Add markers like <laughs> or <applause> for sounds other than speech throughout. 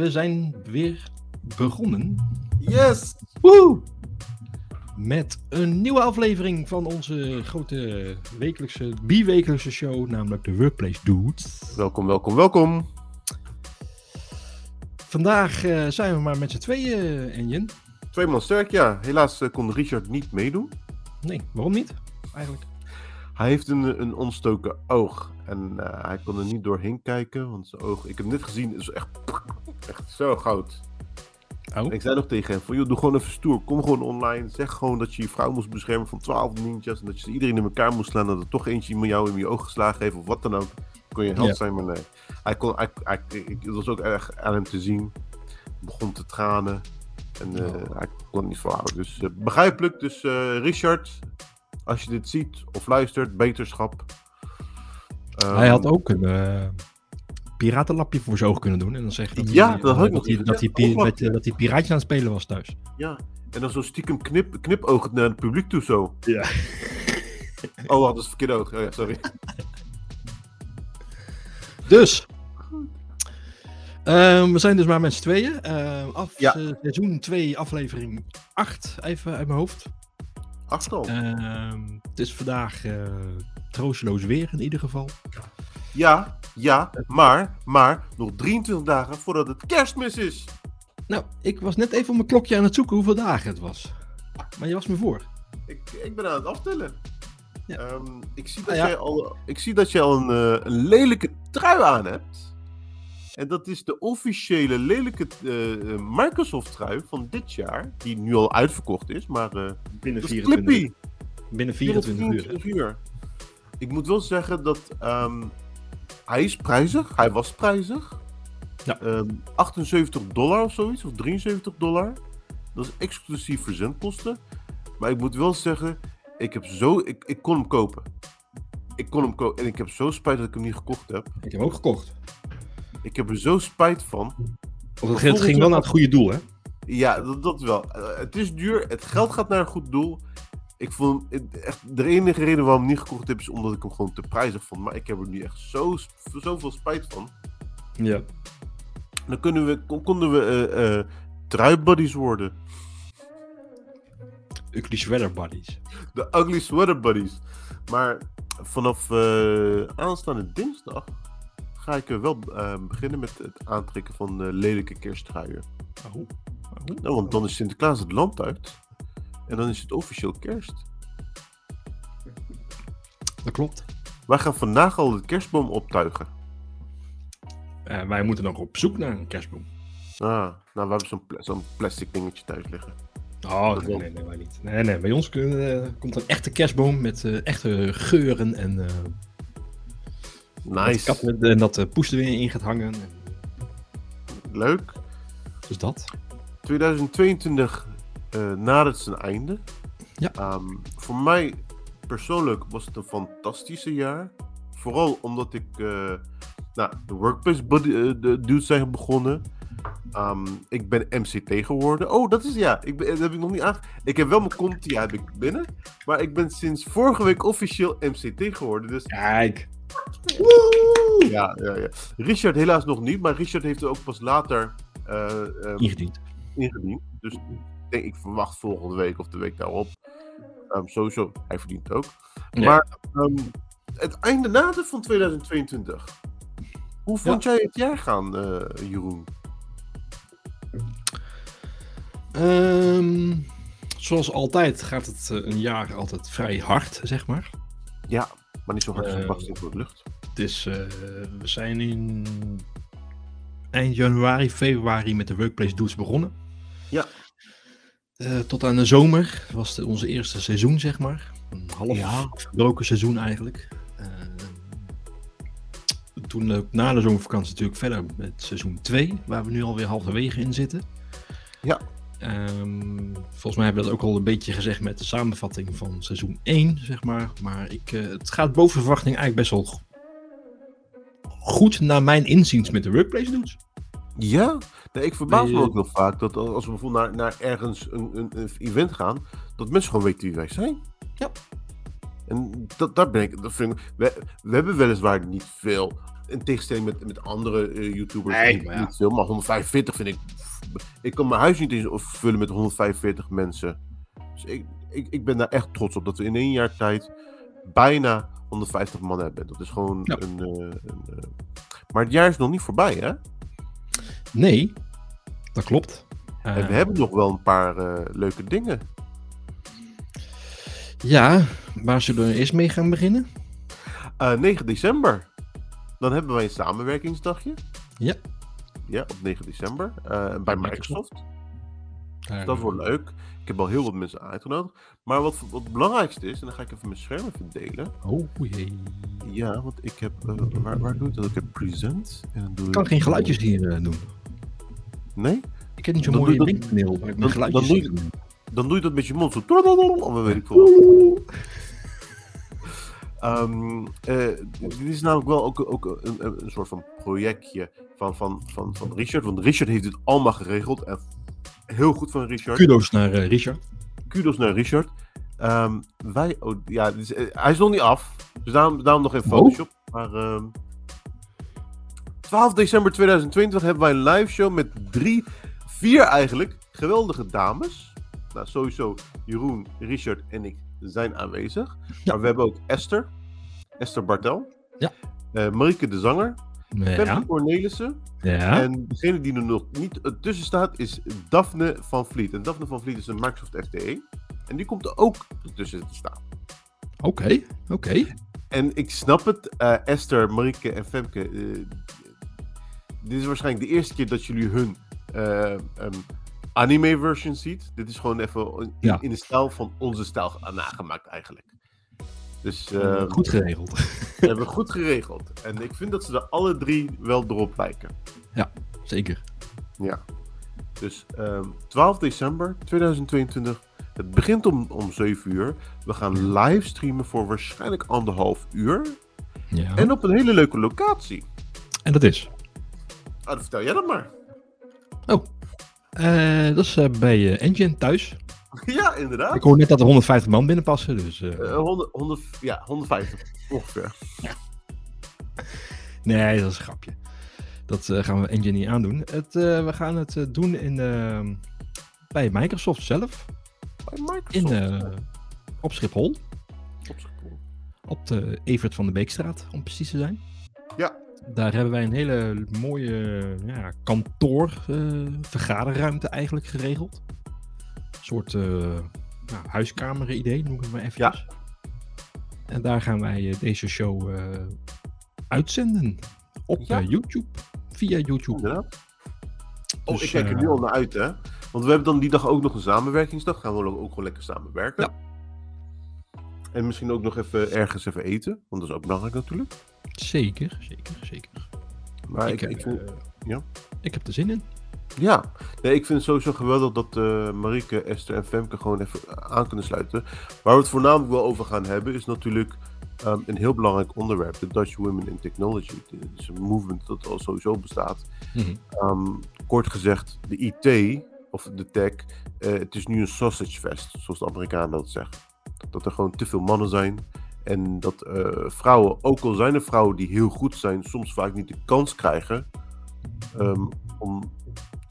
we zijn weer begonnen. Yes! Woe! Met een nieuwe aflevering van onze grote wekelijkse, bi-wekelijkse show, namelijk de Workplace Dudes. Welkom, welkom, welkom. Vandaag eh, zijn we maar met z'n tweeën, Enjen. Twee man sterk, ja. Helaas eh, kon Richard niet meedoen. Nee, waarom niet? Eigenlijk. Hij heeft een, een ontstoken oog. En eh, hij kon er niet doorheen kijken, want zijn oog... Ik heb net gezien, is echt, echt zo goud. Oh, ik zei nog tegen hem van, joh, doe gewoon even stoer. Kom gewoon online. Zeg gewoon dat je je vrouw moest beschermen van 12 ninjas. En dat je ze iedereen in elkaar moest slaan. Dat er toch eentje iemand jou in je oog geslagen heeft of wat dan ook. Kon je held zijn, maar nee. Hij kon, hij, het was ook erg aan hem te zien. Begon te tranen. En Oh. hij kon het niet volhouden. Dus eh, begrijpelijk. Dus Richard, als je dit ziet of luistert, beterschap. hij had Ehm, ook een eh, piratenlapje voor zijn oog kunnen doen. En dan zeggen dat hij, Ja, dat had ik dat hij, dat hij, met, eh, dat hij piraatje aan het spelen was thuis. Ja, en dan zo stiekem knip, knipoog naar het publiek toe zo. Ja. <laughs> Oh, dat is verkeerd oog. Oh, ja, sorry. <laughs> Dus. Ehm, we zijn dus maar met z'n tweeën. Ehm, af, Ja. eh, seizoen 2, aflevering 8, even uit mijn hoofd. Ehm, het is vandaag eh, troosteloos weer in ieder geval. Ja, ja, maar, maar, nog 23 dagen voordat het kerstmis is. Nou, ik was net even op mijn klokje aan het zoeken hoeveel dagen het was. Maar je was me voor. Ik, ik ben aan het aftellen. Ja. Ehm, ik, zie dat Ah, ja. jij al, ik zie dat je al een, eh, een lelijke trui aan hebt. En dat is de officiële lelijke eh, eh, Microsoft-trui van dit jaar. Die nu al uitverkocht is, maar eh Binnen dat is Clippy. Binnen 24 uur. hè? 24 uur. Ik moet wel zeggen dat ehm, hij is prijzig. Hij was prijzig. Ja. Ehm, 78 dollar of zoiets, of 73 dollar. Dat is exclusief verzendkosten. Maar ik moet wel zeggen, ik, heb zo, ik, ik kon hem kopen. Ik kon hem kopen. En ik heb zo spijt dat ik hem niet gekocht heb. Ik heb hem ook gekocht. Ik heb er zo spijt van. Het ging wel naar het goede doel, hè? Ja, dat, dat wel. Eh, het is duur. Het geld gaat naar een goed doel. Ik vond echt, de enige reden waarom ik hem niet gekocht heb, is omdat ik hem gewoon te prijzig vond. Maar ik heb er nu echt zo, zoveel spijt van. Ja. Dan kunnen we, kon- konden we eh truibuddies worden. Ugly Sweater Buddies. De Ugly Sweater Buddies. Maar vanaf aanstaande dinsdag ga ik er wel eh, beginnen met het aantrekken van de lelijke kersttruien. Oh. Oh. Nou, want dan is Sinterklaas het land uit. En dan is het officieel kerst. Dat klopt. Wij gaan vandaag al de kerstboom optuigen. Eh, wij moeten nog op zoek naar een kerstboom. Ah, nou, we hebben zo'n pla- zo'n plastic dingetje thuis liggen. Oh, nee, nee, nee, wij niet. Nee, nee, bij ons kun- eh, komt een echte kerstboom met eh, echte geuren en, eh Nice. en dat de poes er weer in gaat hangen. En, Leuk. dus dat. 2022 eh nadert zijn einde. Ja. Ehm, voor mij persoonlijk was het een fantastische jaar. Vooral omdat ik eh, nou, de Workplace buddy, eh, de dudes zijn begonnen. Ehm, ik ben MCT geworden. Oh, dat is ja. Ik ben, dat heb ik nog niet aange... Ik heb wel mijn Contia heb ik binnen. Maar ik ben sinds vorige week officieel MCT geworden. Dus Kijk. Ja, ja, ja. Richard helaas nog niet. Maar Richard heeft er ook pas later eh, ehm, Ingediend. ingediend. Dus ik denk, ik verwacht volgende week of de week daarop. Ehm, sowieso, hij verdient het ook. Ja. Maar ehm, het einde nader van 2022. Hoe vond jij het jaar gaan, eh, Jeroen? Zoals altijd gaat het eh, een jaar altijd vrij hard, zeg maar. Ja, maar niet zo hard Eh, baksteen door de lucht. Het is, eh, we zijn in eind januari, februari met de Workplace Dudes begonnen. Ja. Eh, tot aan de zomer was het onze eerste seizoen, zeg maar. Een half Ja. verbroken seizoen eigenlijk. Toen na de zomervakantie natuurlijk verder met seizoen 2, waar we nu alweer halverwege in zitten. Ja. Ehm, volgens mij hebben we dat ook al een beetje gezegd met de samenvatting van seizoen 1, zeg maar. Maar ik, eh, het gaat boven verwachting eigenlijk best wel go- goed naar mijn inziens met de Workplace Dudes. Ja, nee, ik verbaas me ook heel vaak dat als we bijvoorbeeld naar, naar ergens een, een, een event gaan, dat mensen gewoon weten wie wij zijn. Ja. En dat, daar ben ik, dat vind ik, we, we hebben weliswaar niet veel in tegenstelling met, met andere eh, YouTubers, Nee, maar ja. niet veel, maar 145 vind ik. Ik kan mijn huis niet eens vullen met 145 mensen. Dus ik, ik, ik ben daar echt trots op dat we in één jaar tijd bijna 150 man hebben. Dat is gewoon Ja. een. eh, een eh, Maar het jaar is nog niet voorbij, hè? Nee, dat klopt. En we hebben nog wel een paar leuke dingen. Ja, waar zullen we eerst mee gaan beginnen? Eh, 9 december. Dan hebben wij een samenwerkingsdagje. Ja. Ja, op 9 december. eh, bij Microsoft. Dus dat wordt leuk. Ik heb al heel wat mensen uitgenodigd. Maar wat, wat het belangrijkste is, en dan ga ik even mijn scherm even delen. Oh jee. Ja, want ik heb. eh, waar, waar doe ik dat? Ik heb present. En dan doe Ik kan geen geluidjes hier eh, doen. Nee? Ik heb niet zo'n mooie je linkpaneel waar ik mijn dan- geluidjes dan doe doe. Dan doe je dat met je mond zo. Of weet ik veel. Ehm, eh, dit is namelijk wel ook, ook een, soort van projectje van, van, van, van Richard. Want Richard heeft dit allemaal geregeld. En heel goed van Richard. Kudo's naar eh, Richard. Kudos naar Richard. Ehm, wij, oh, ja, eh, hij is nog niet af. Dus daarom, daarom nog even Oh. Photoshop. Maar ehm 12 december 2020 hebben wij een live show met drie, vier eigenlijk, geweldige dames. Nou, sowieso Jeroen, Richard en ik zijn aanwezig. Ja. Maar we hebben ook Esther, Esther Bartel. Ja. Eh, Marieke de Zanger, Femke Ja. Cornelissen. ja. En degene die er nog niet eh, tussen staat is Daphne van Vliet. En Daphne van Vliet is een Microsoft FTE. En die komt er ook tussen te staan. Oké, oké. En ik snap het, eh, Esther, Marieke en Femke. dit is waarschijnlijk de eerste keer dat jullie hun eh, ehm, anime version ziet. Dit is gewoon even in, Ja. in de stijl van onze stijl nagemaakt eigenlijk. Dus eh, Goed geregeld. we hebben goed geregeld. En ik vind dat ze er alle drie wel erop lijken. Zeker. Ja. Dus ehm 12 december 2022. Het begint om, om 7 uur. We gaan livestreamen voor waarschijnlijk anderhalf uur. Ja. En op een hele leuke locatie. En dat is? Ah, dan vertel jij dat maar. Eh, dat is eh, bij eh, Engine thuis. <laughs> ja, inderdaad. Ik hoor net dat er 150 man binnenpassen, dus... eh, Eh, 100, 100, ja, 150 ongeveer. Nee, dat is een grapje. Dat gaan we Engine niet aandoen. Het, we gaan het doen in, eh, bij Microsoft zelf. Bij Microsoft. In, op Schiphol. Op Schiphol. Op de Evert van de Beekstraat, om precies te zijn. Ja. Daar hebben wij een hele mooie ja, kantoor, eh, vergaderruimte eigenlijk geregeld. Een soort eh nou, huiskamer idee, noem ik het maar eventjes. En daar gaan wij eh, deze show uitzenden. Op Ja. YouTube. Via YouTube. Inderdaad. Oh, Dus, ik kijk er nu al naar uit, hè. Want we hebben dan die dag ook nog een samenwerkingsdag. Gaan we ook gewoon lekker samenwerken. Ja. En misschien ook nog even ergens even eten. Want dat is ook belangrijk natuurlijk. Zeker, zeker, zeker. Maar ik, heb, ik vind, eh, ja. ik heb er zin in. Ja, nee, ik vind het sowieso geweldig dat eh Marieke, Esther en Femke gewoon even aan kunnen sluiten. Waar we het voornamelijk wel over gaan hebben is natuurlijk ehm, een heel belangrijk onderwerp. De Dutch Women in Technology. Het is een movement dat al sowieso bestaat. Mhm. Ehm, kort gezegd, de IT of de tech, eh, het is nu een sausage fest, zoals de Amerikanen dat zeggen. Dat er gewoon te veel mannen zijn. En dat eh, vrouwen, ook al zijn er vrouwen die heel goed zijn, soms vaak niet de kans krijgen ehm, om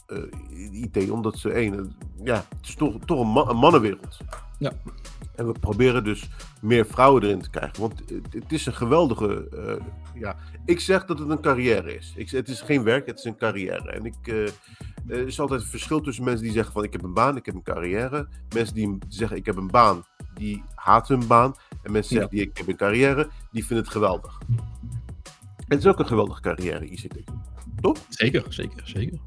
eh, IT, omdat ze één, eh, ja, het is toch, toch een, ma- een mannenwereld. Ja. En we proberen dus meer vrouwen erin te krijgen. Want het, het is een geweldige. ja, ik zeg dat het een carrière is. Ik, zeg, het is geen werk, het is een carrière. En ik, er is altijd een verschil tussen mensen die zeggen van ik heb een baan, ik heb een carrière. Mensen die zeggen ik heb een baan, die haten hun baan. En mensen Ja. die ik heb een carrière, die vinden het geweldig. Het is ook een geweldige carrière, ICT. Toch? Zeker, zeker, zeker.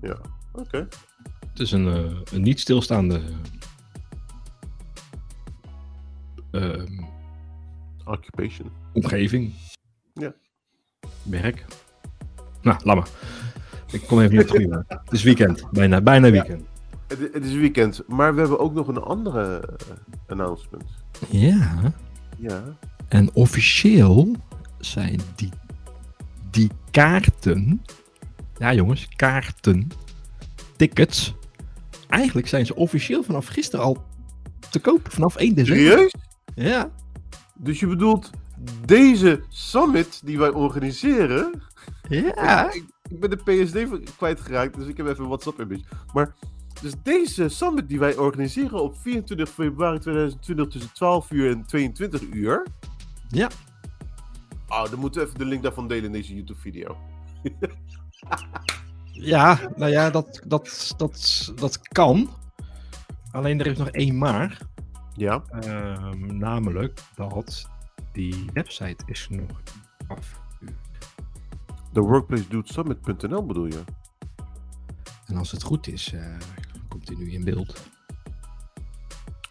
Ja. Oké. Het is een, eh, een niet stilstaande ehm, Occupation. omgeving. Ja. Werk. Nou, laat maar. Ik kom even niet op het goede. Het is weekend. Bijna, bijna weekend. Het, het is weekend, maar we hebben ook nog een andere eh, announcement. Ja. Ja. En officieel zijn die, die kaarten. Ja, jongens, kaarten. Tickets. Eigenlijk zijn ze officieel vanaf gisteren al te koop. Vanaf 1 december. Serieus? Ja. Dus je bedoelt, deze summit die wij organiseren. Ja. Ik, ik ben de PSD kwijtgeraakt, dus ik heb even een WhatsApp-image. Maar dus deze summit die wij organiseren op 24 februari 2020 tussen 12 uur en 22 uur. Ja. Oh, dan moeten we even de link daarvan delen in deze YouTube-video. <laughs> Ja, nou ja, dat, dat, dat, dat kan. Alleen er is nog één maar. Ja. Ehm, namelijk dat die website is nog af. De workplacedudesummit.nl bedoel je? En als het goed is, eh, nu in beeld.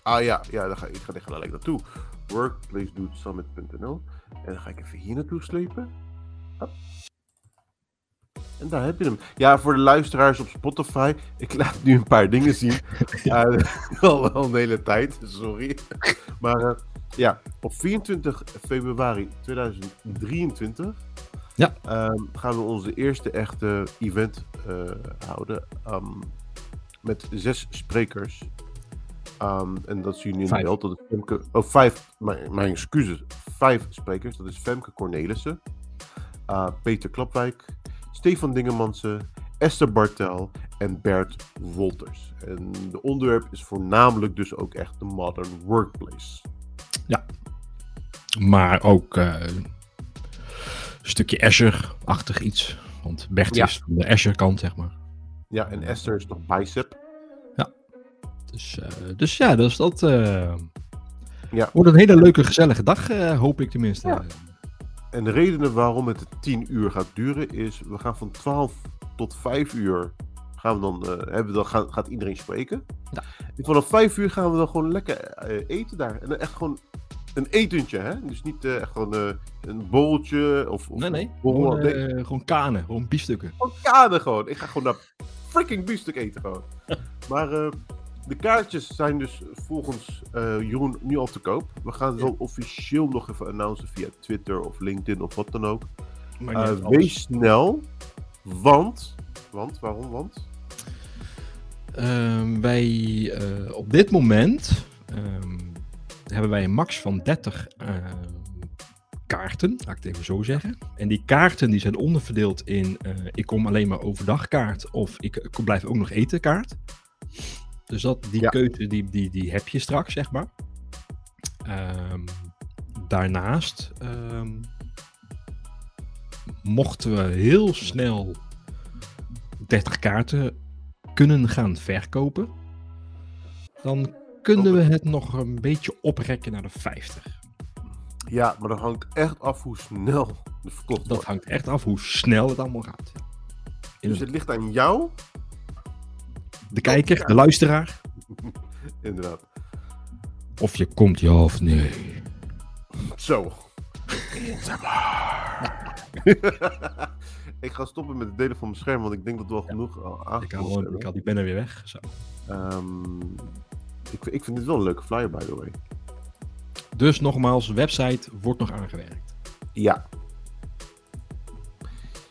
Ah ja, ja dan ga, ik ga er gelijk naartoe. Workplacedudesummit.nl En dan ga ik even hier naartoe slepen. En daar heb je hem. Ja, voor de luisteraars op Spotify. Ik laat nu een paar dingen zien. <laughs> Ja. <laughs> al een hele tijd, sorry. Maar uh, ja, op 24 februari 2023 ja. um, gaan we onze eerste echte event uh, houden. Um, met zes sprekers. Um, en dat zien jullie in beeld. Dat is Femke, oh, vijf, mijn, mijn excuses. Vijf sprekers. Dat is Femke Cornelissen, uh, Peter Klapwijk, Stefan Dingemansen, Esther Bartel en Bert Wolters. En de onderwerp is voornamelijk dus ook echt de modern workplace. Ja, maar ook uh, een stukje Azure-achtig iets. Want Bert ja. is van de Azure-kant, zeg maar. Ja, en Esther is nog bicep. Ja. Dus, uh, dus ja, dus dat uh, ja. wordt een hele leuke, gezellige dag, uh, hoop ik tenminste. Ja. En de redenen waarom het 10 uur gaat duren is, we gaan van 12 tot 5 uur gaan we dan, hebben we dan gaan, gaat iedereen spreken. Ja. En vanaf 5 uur gaan we dan gewoon lekker eten daar. En dan echt gewoon een etentje, hè? Dus niet echt gewoon een boltje of, of Nee, nee. Gewoon, gewoon kanen, gewoon biefstukken. Gewoon kanen gewoon. Ik ga gewoon naar freaking biefstuk eten gewoon. <laughs> maar uh, de kaartjes zijn dus volgens uh, Jeroen nu al te koop. We gaan het wel officieel nog even announcen via Twitter of LinkedIn of wat dan ook. Uh, wees snel, want... Want, waarom, want? Uh, wij, op dit moment um, hebben wij een max van 30 kaarten, laat ik het even zo zeggen. En die kaarten die zijn onderverdeeld in uh, ik kom alleen maar overdag kaart of ik, ik blijf ook nog eten kaart. Dus dat, die ja. keuze die, die, die heb je straks, zeg maar. Um, daarnaast um, mochten we heel snel 30 kaarten kunnen gaan verkopen, dan kunnen we het nog een beetje oprekken naar de 50. Ja, maar dat hangt echt af hoe snel de verkocht Dat hangt echt af hoe snel het allemaal gaat. Dus het ligt aan jou, de kijker, ja. de luisteraar. <laughs> Inderdaad. Of je komt ja of nee. Zo. <laughs> ik ga stoppen met het delen van mijn scherm, want ik denk dat we al ja. genoeg al ik haal die pen er weer weg. Zo. Um, ik, ik vind dit wel een leuke flyer, by the way. Dus nogmaals, website wordt nog aangewerkt. Ja.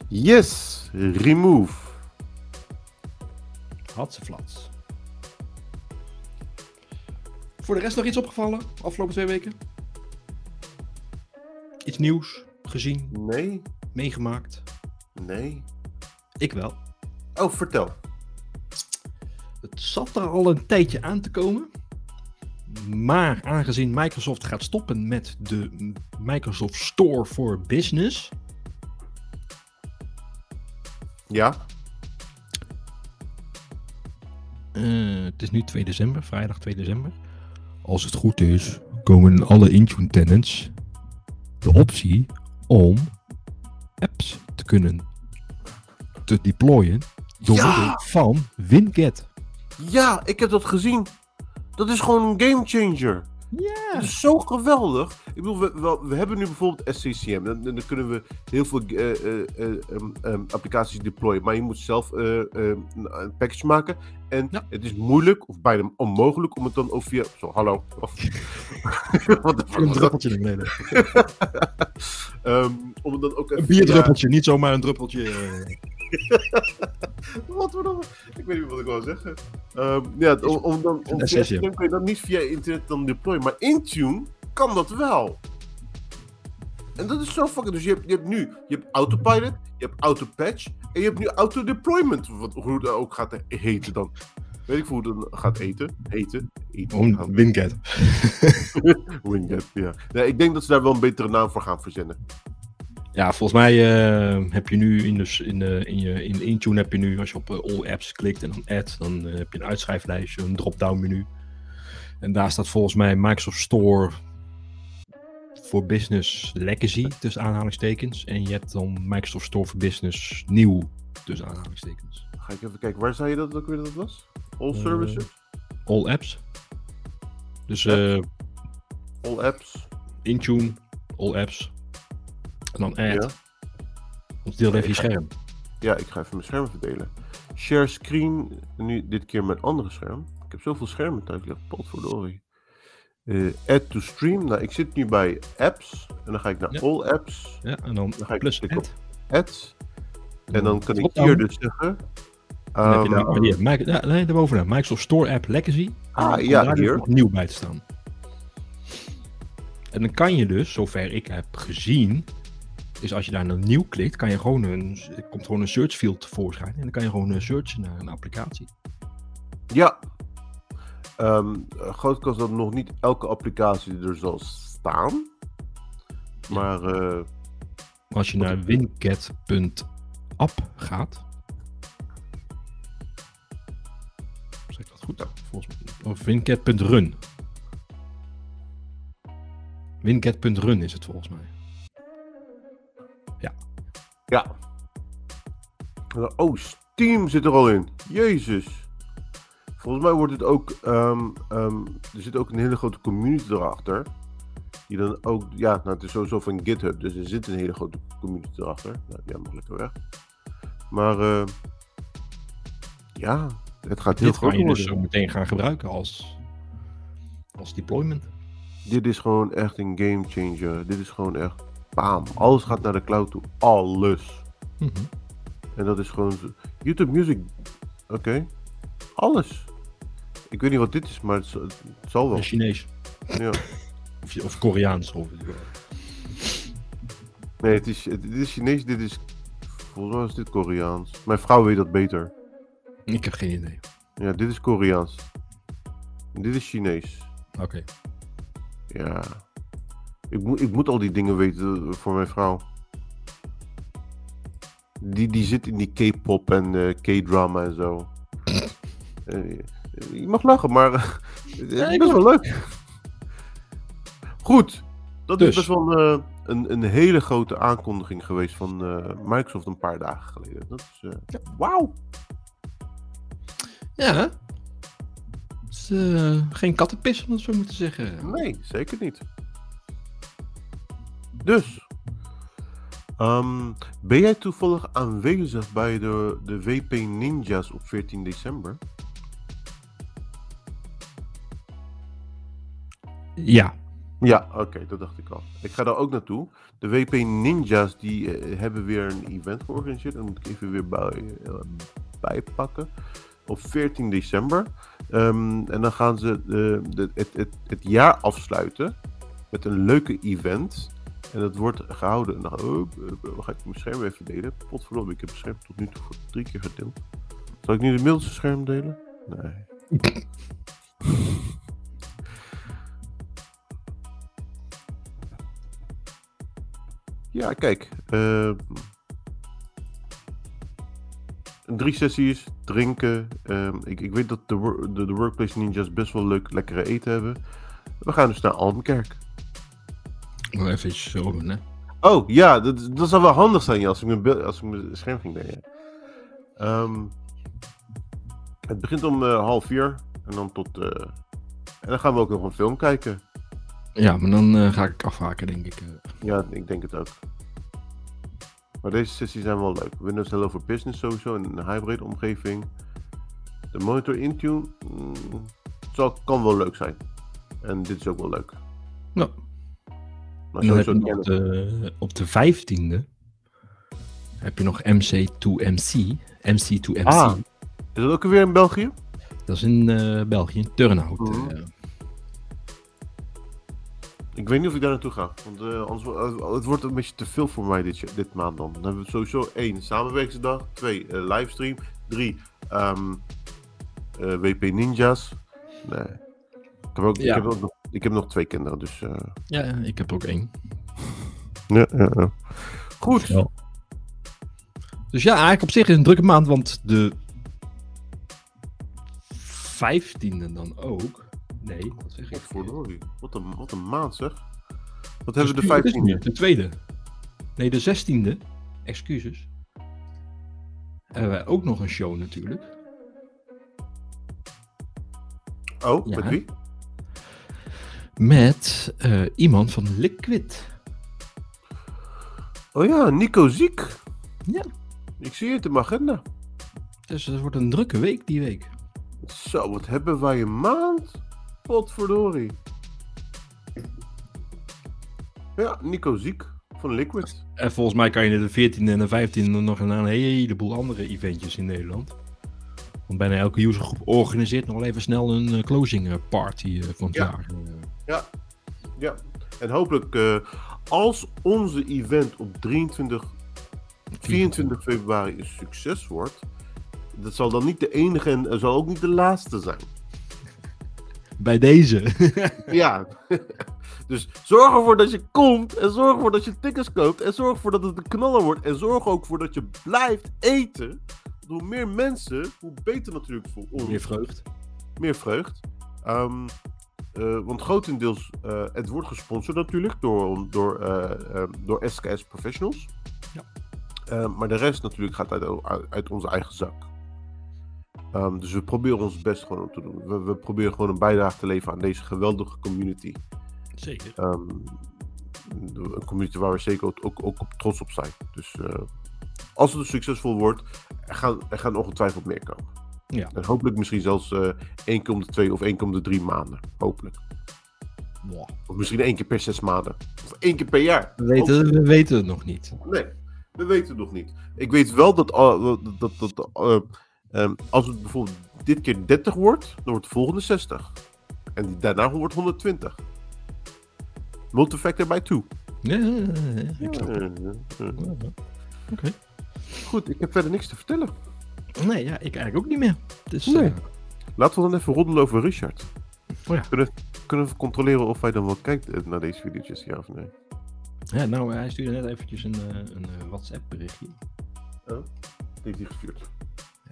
Yes, remove. Hadse flats. Voor de rest nog iets opgevallen afgelopen twee weken? Iets nieuws gezien? Nee. Meegemaakt? Nee. Ik wel. Oh, vertel. Het zat er al een tijdje aan te komen. Maar aangezien Microsoft gaat stoppen met de Microsoft Store for Business. Ja. Uh, het is nu 2 december, vrijdag 2 december. Als het goed is, komen alle Intune tenants de optie om apps te kunnen te deployen door Ja! middel van WinGet. Ja, ik heb dat gezien. Dat is gewoon een gamechanger. Ja. Dat is zo geweldig. Ik bedoel, we, we, we hebben nu bijvoorbeeld SCCM. Dan, dan kunnen we heel veel uh, uh, uh, um, um, applicaties deployen. Maar je moet zelf eh, een package maken. En Ja. het is moeilijk, of bijna onmogelijk, om het dan ook via... Zo, hallo. <laughs> Wat Een druppeltje naar beneden. <laughs> Ehm, om het dan ook Een bierdruppeltje, niet zomaar een druppeltje. <laughs> Wat we? Ik weet niet wat ik wil zeggen. Ehm, ja, om, om dan, om via kun je dat niet via internet dan deployen. Maar Intune kan dat wel. En dat is zo fucking. Dus je hebt, je hebt nu je hebt autopilot, je hebt autopatch en je hebt nu auto-deployment. Wat hoe het ook gaat heten dan. Weet ik hoe het dan gaat eten. Heten. eten. Gewoon Winget. Winget, ja. Nee, ik denk dat ze daar wel een betere naam voor gaan verzinnen. Ja, volgens mij eh, heb je nu in, de, in, in, je, in Intune heb je nu, als je op eh, All Apps klikt en dan Add, dan eh, heb je een uitschrijflijstje, een drop-down menu. En daar staat volgens mij Microsoft Store voor Business Legacy, tussen aanhalingstekens. En je hebt dan Microsoft Store voor Business Nieuw, tussen aanhalingstekens. Ga ik even kijken, waar zei je dat ook weer dat het was? All services? All Apps. Dus All apps? Intune, All Apps. En dan Add. Of deel even je scherm. Ja, ik ga even mijn scherm verdelen. Share screen, nu dit keer mijn andere scherm. Ik heb zoveel schermen thuis liggen, potverdorie. Eh add to stream, nou ik zit nu bij apps. En dan ga ik naar Ja. all apps, Ja, en dan, Dan ga ik plus klikken Add. ads. En dan kan ik hier dus zeggen... Dan heb je ehm, nou- hier, Mic- ja, nee, daarbovenaan. Microsoft Store App Legacy. Ah, En ja, daar dus hier. nieuw bij te staan. En dan kan je dus, zover ik heb gezien, is als je daar naar nieuw klikt, kan je gewoon een, er komt gewoon een search field tevoorschijn. En dan kan je gewoon eh, searchen naar een applicatie. Ja. Ehm groot kans dat nog niet elke applicatie er zal staan. Maar eh, Maar als je naar wincat.app gaat. Zeg ik dat goed? Volgens mij. Of wincat.run. Wincat.run is het volgens mij. Ja. Oh, Steam zit er al in. Jezus. Volgens mij wordt het ook. ehm, ehm, er zit ook een hele grote community erachter. Die dan ook. Ja, nou, het is sowieso van GitHub. Dus er zit een hele grote community erachter. Nou, die mag lekker weg. Maar. eh, ja, het gaat heel Dit groot kan je dus zo meteen gaan gebruiken als, als deployment. Dit is gewoon echt een game changer. Dit is gewoon echt. Bam. Alles gaat naar de cloud toe. Alles. Mhm. En dat is gewoon. zo- YouTube Music. Oké. Alles. Ik weet niet wat dit is, maar het, zal wel. Chinees. Ja. Of, of Koreaans. Of, Nee, het is, het, dit is Chinees. Dit is. Volgens mij is dit Koreaans. Mijn vrouw weet dat beter. ik heb geen idee. Ja, dit is Koreaans. En dit is Chinees. Oké. Ja. Ik, moet ik moet al die dingen weten voor mijn vrouw. Die, die zit in die K-pop en eh, K-drama en zo. <laughs> Eh, je mag lachen, maar eh, het is best wel leuk. Goed. Dat Dus. is best wel een, een hele grote aankondiging geweest van Microsoft een paar dagen geleden. Dat is, eh, Wauw. Ja. Is, geen kattenpis, om het zo moeten zeggen. Nee, zeker niet. Dus. ehm, ben jij toevallig aanwezig bij de, de WP Ninjas op 14 december? Ja. Ja, oké, dat dacht ik al. Ik ga daar ook naartoe. De WP Ninjas die eh, hebben weer een event georganiseerd. Dat moet ik even weer bij, eh, bijpakken. Op 14 december. Ehm, en dan gaan ze de, het, het, het jaar afsluiten met een leuke event. En dat wordt gehouden. Nou, oh, eh, ga ik mijn scherm even delen? Potverdomme, ik heb het scherm tot nu toe voor drie keer gedeeld. Zal ik nu het middelste scherm delen? Nee. <laughs> Ja, kijk. eh, drie sessies, drinken. ehm, ik, ik weet dat de, de, de Workplace Ninjas best wel leuk lekkere eten hebben. We gaan dus naar Almkerk. Even doen, hè. Oh, ja, dat, dat zou wel handig zijn ja, als ik mijn, beeld- als ik mijn scherm ging delen. Ehm, het begint om eh, half vier. En dan tot... eh, en dan gaan we ook nog een film kijken. Ja, maar dan eh, ga ik afhaken, denk ik. Ja, ik denk het ook. Maar deze sessies zijn wel leuk. Windows Hello for Business sowieso in een hybrid omgeving. De monitor Intune mm, zal, kan wel leuk zijn. En dit is ook wel leuk. Ja. Maar heb je op de, op de 15e heb je nog MC2MC. MC2MC. Ah. Is dat ook weer in België? Dat is in eh, België, in Turnhout. Mhm. eh. Ik weet niet of ik daar naartoe ga. Want anders, eh, het wordt een beetje te veel voor mij dit, dit maand dan. Dan hebben we sowieso één samenwerkingsdag. Twee livestream. Drie ehm, eh, WP Ninjas. Nee. Ik heb, ook, Ja. ik, heb ook nog, ik heb nog twee kinderen, dus... eh, Ja, ik heb ook één. ja, ja, ja. Goed. Ja. Dus ja, eigenlijk op zich is het een drukke maand, want de 15e dan ook. Nee, wat zeg ik? Wat verdorie. Wat een, wat een maand zeg. Wat hebben we de het is 15e? niet, De tweede. Nee, de 16e. Excuses. Hebben wij ook nog een show natuurlijk. Oh, Ja. met wie? Met eh, iemand van Liquid. Oh ja, Nico Ziek. Ja. Ik zie het in mijn agenda. Dus het wordt een drukke week die week. Zo, wat hebben wij een maand? Potverdorie. Ja, Nico Ziek van Liquid. En volgens mij kan je de 14e en de 15e nog een heleboel andere eventjes in Nederland. Want bijna elke usergroep organiseert nog even snel een eh, closing eh, party eh, van het Ja. jaar. Ja, en hopelijk als onze event op 23, 24 februari een succes wordt, dat zal dan niet de enige en zal ook niet de laatste zijn. Bij deze. <laughs> Ja. <laughs> dus zorg ervoor dat je komt en zorg ervoor dat je tickets koopt en zorg ervoor dat het een knaller wordt en zorg ook voor dat je blijft eten. Hoe meer mensen, hoe beter natuurlijk voor ons. Meer vreugd. meer vreugd. Ehm, eh, want grotendeels, eh, het wordt gesponsord natuurlijk door, door, eh, door SKS Professionals. Ja. Eh, maar de rest natuurlijk gaat uit, uit, onze eigen zak. Ehm, dus we proberen ons best gewoon te doen. We, we proberen gewoon een bijdrage te leveren aan deze geweldige community. Zeker. Ehm, een community waar we zeker ook, ook, ook trots op zijn. Dus als het succesvol wordt, er gaan, er gaan ongetwijfeld meer komen. Ja. En hopelijk misschien zelfs eh om de twee of één keer om de drie maanden. Hopelijk. Of misschien één keer per zes maanden. Of één keer per jaar. We, weten, we weten het nog niet. Nee, we weten het nog niet. Ik weet wel dat, uh, dat, dat, dat uh, um, als het bijvoorbeeld dit keer 30 wordt, dan wordt de volgende 60. En daarna wordt 120. Multifactor bij 2. Ja, ja, ja, ja, snap Uh, uh, uh. Goed, ik heb verder niks te vertellen. Nee, ja, ik eigenlijk ook niet meer. Dus, Nee. eh, Laten we dan even roddelen over Richard. Oh ja. kunnen, kunnen we controleren of hij dan wel kijkt eh, naar deze video's, ja of nee? ja, nou, hij stuurde net eventjes een, eh, een WhatsApp berichtje. Die heeft hij gestuurd.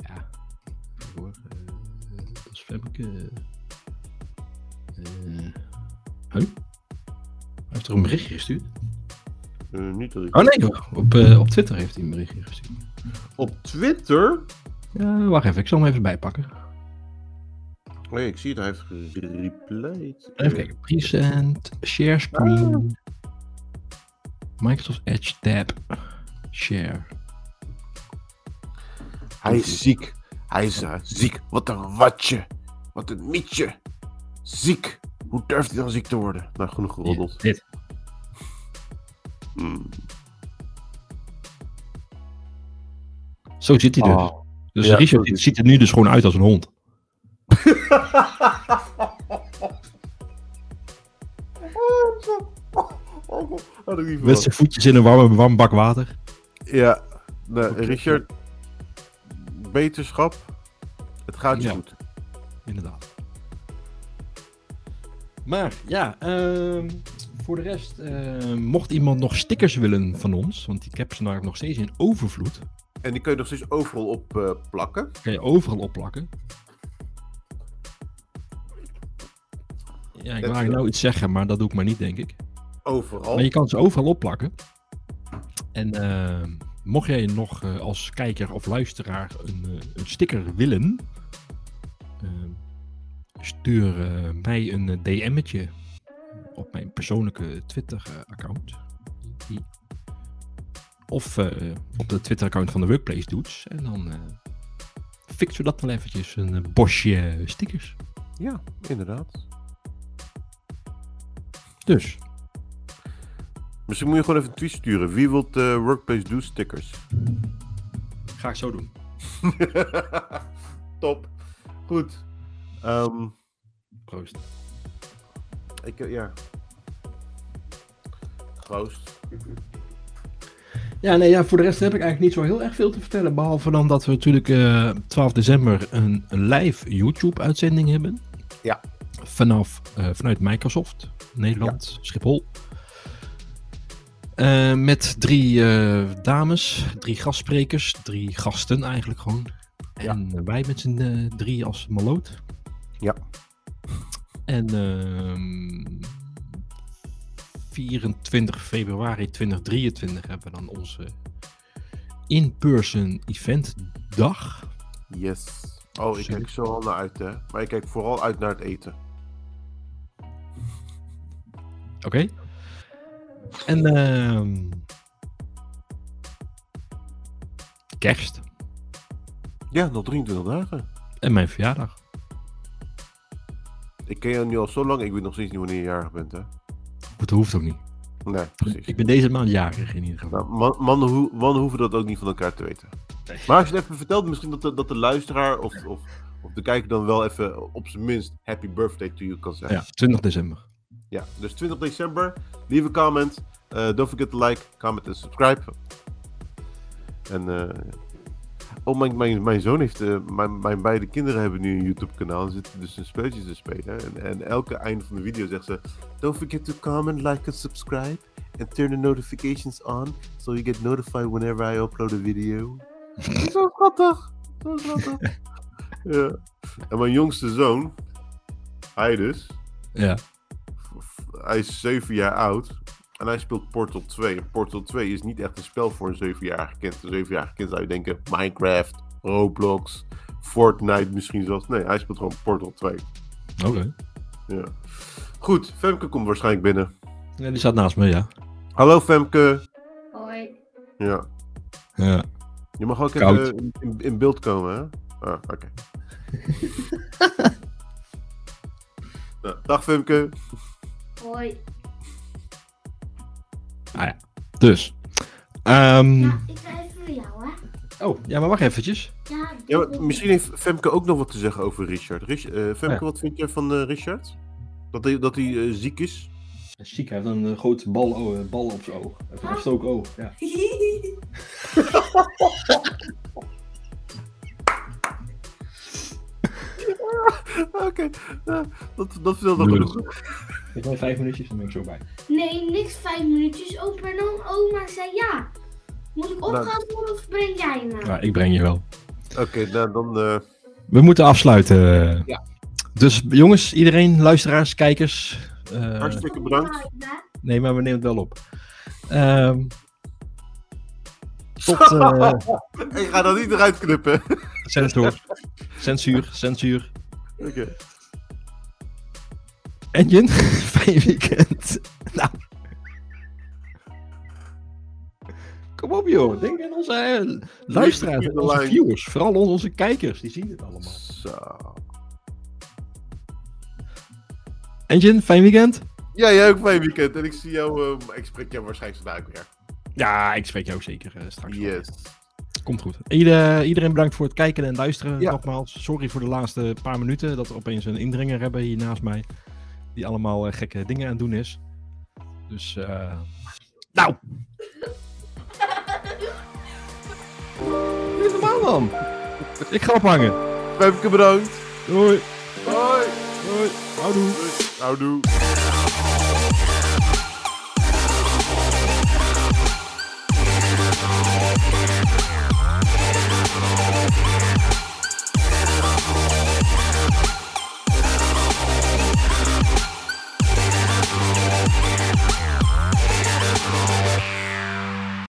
Ja. Even hoor. eh, dat is Femke. Huh? Hij heeft er een berichtje gestuurd? Uh, niet dat ik... Oh nee. Op, eh, op Twitter heeft hij een berichtje gestuurd. Op Twitter? Ja, wacht even, ik zal hem even bijpakken. Oh ja, ik zie het, hij heeft gereplied. Even kijken. Present, share screen. Microsoft Edge tab. Share. Hij is ziek. Hij is eh, ziek. Wat een watje. Wat een mietje. Ziek. Hoe durft hij dan ziek te worden? Nou, genoeg geroddeld. Dit. Hmm. Zo zit hij dus. Oh. Dus Ja, Richard zo ziet er nu dus gewoon uit als een hond. <laughs> Met zijn voetjes in een warme, warm bak water. Ja. Richard. Beterschap. Het gaat je Ja. goed. Inderdaad. Maar ja, ehm, voor de rest, eh, mocht iemand nog stickers willen van ons, want ik heb ze namelijk nog steeds in overvloed, En die kun je nog steeds overal op eh, plakken. kan je overal opplakken. Ja, ik wel. nou iets zeggen, maar dat doe ik maar niet, denk ik. Overal. Maar je kan ze overal opplakken. En ehm, mocht jij nog eh, als kijker of luisteraar een, eh, een sticker willen, stuur eh, mij een eh, DM'tje op mijn persoonlijke Twitter-account. Of eh, op de Twitter-account van de Workplace Dudes. En dan eh fixen we dat wel eventjes, een eh, bosje stickers. Ja, inderdaad. Dus, Misschien moet je gewoon even een tweet sturen. Wie wil de Workplace Do stickers? ga ik zo doen. <laughs> Top. Goed. Ehm, Proost. Ik, eh, ja. Ghost. Ja, nee, ja, voor de rest heb ik eigenlijk niet zo heel erg veel te vertellen. Behalve dan dat we natuurlijk eh 12 december een, live YouTube-uitzending hebben. Ja. Vanaf, eh, vanuit Microsoft, Nederland, Schiphol. Eh, met drie eh, dames, drie gastsprekers, drie gasten eigenlijk gewoon. En wij met z'n eh, drie als maloot. Ja. En ehm 24 februari 2023 hebben we dan onze in-person event dag. Yes. Oh, ik kijk zo al naar uit, hè. Maar ik kijk vooral uit naar het eten. Oké. En ehm kerst Ja, nog 23 dagen. en mijn verjaardag. Ik ken jou nu al zo lang, ik weet nog steeds niet wanneer je jarig bent, hè. Dat hoeft ook niet. Nee, precies. Ik ben deze maand jarig in ieder geval. Nou, man, mannen, hoe- mannen hoeven dat ook niet van elkaar te weten. Nee. Maar als je het even vertelt, misschien dat de, dat de luisteraar of, of, of de kijker dan wel even op zijn minst happy birthday to you kan zeggen. Ja, 20 december. Ja, dus 20 december, leave a comment. Uh, don't forget to like, comment en subscribe. En, eh, oh, mijn, mijn, mijn zoon heeft, eh, mijn, mijn beide kinderen hebben nu een YouTube kanaal en zitten dus een spelletjes te spelen. En, en elke einde van de video zegt ze, don't forget to comment, like and subscribe. And turn the notifications on, so you get notified whenever I upload a video. <laughs> Zo schattig, zo schattig. <laughs> ja. En mijn jongste zoon, hij dus, Ja. hij is 7 jaar oud en hij speelt Portal 2. En Portal 2 is niet echt een spel voor een 7-jarige kind. Een 7-jarige kind zou je denken Minecraft, Roblox, Fortnite misschien zelfs. Nee, hij speelt gewoon Portal 2. Oké. Ja. Goed, Femke komt waarschijnlijk binnen. Ja, die staat naast me, ja. Hallo Femke. Hoi. Ja. Ja. Je mag ook Koud. even in, in beeld komen, hè? Ah, oké. <laughs> Nou, dag Femke. Hoi. Ah ja. Dus. Ehm, Ja, ik ga even voor jou, hè. Oh, ja, maar wacht eventjes. Ja, Ja, dit- maar misschien heeft Femke ook nog wat te zeggen over Richard. Rich, eh, Femke, Ja. wat vind jij van eh, Richard? Dat hij, dat hij eh, ziek is? Ziek, hij heeft een uh, grote bal, oh, bal op zijn oog. Hij heeft een oog. Ja. <laughs> <laughs> <laughs> Oké, ja, dat, dat vertelt nog Leuk. genoeg. Ik wil vijf minuutjes, dan ben ik zo bij. nee, niks vijf minuutjes. Opa en dan oma zei ja. Moet ik Nou. opgehaald worden of breng jij me? Ja, ik breng je wel. Oké, nou dan... eh, We moeten afsluiten. Ja. Dus jongens, iedereen, luisteraars, kijkers. eh, Hartstikke bedankt. nee, maar we nemen het wel op. Ehm, tot eh, <laughs> ik ga dat niet eruit knippen. censuur. Censuur, censuur. Oké. Engine, <laughs> fijn weekend. Nou. Kom op joh, denk aan onze eh, luisteraars, the onze viewers. Vooral onze kijkers, die zien het allemaal. Zo. Engine, fijn weekend. Ja, jij ook fijn weekend. En ik zie jou... eh, ik spreek jou waarschijnlijk vandaag weer. Ja, ik spreek jou ook zeker eh, straks. wel. Komt goed. Ieder, iedereen bedankt voor het kijken en luisteren. Ja. Nogmaals, sorry voor de laatste paar minuten dat we opeens een indringer hebben hier naast mij. Die allemaal eh, gekke dingen aan het doen is. Dus, eh nou! Dit is normaal man. Ik ga ophangen. Femke bedankt. Doei. Hoi. Doei. Houdoe. Houdoe.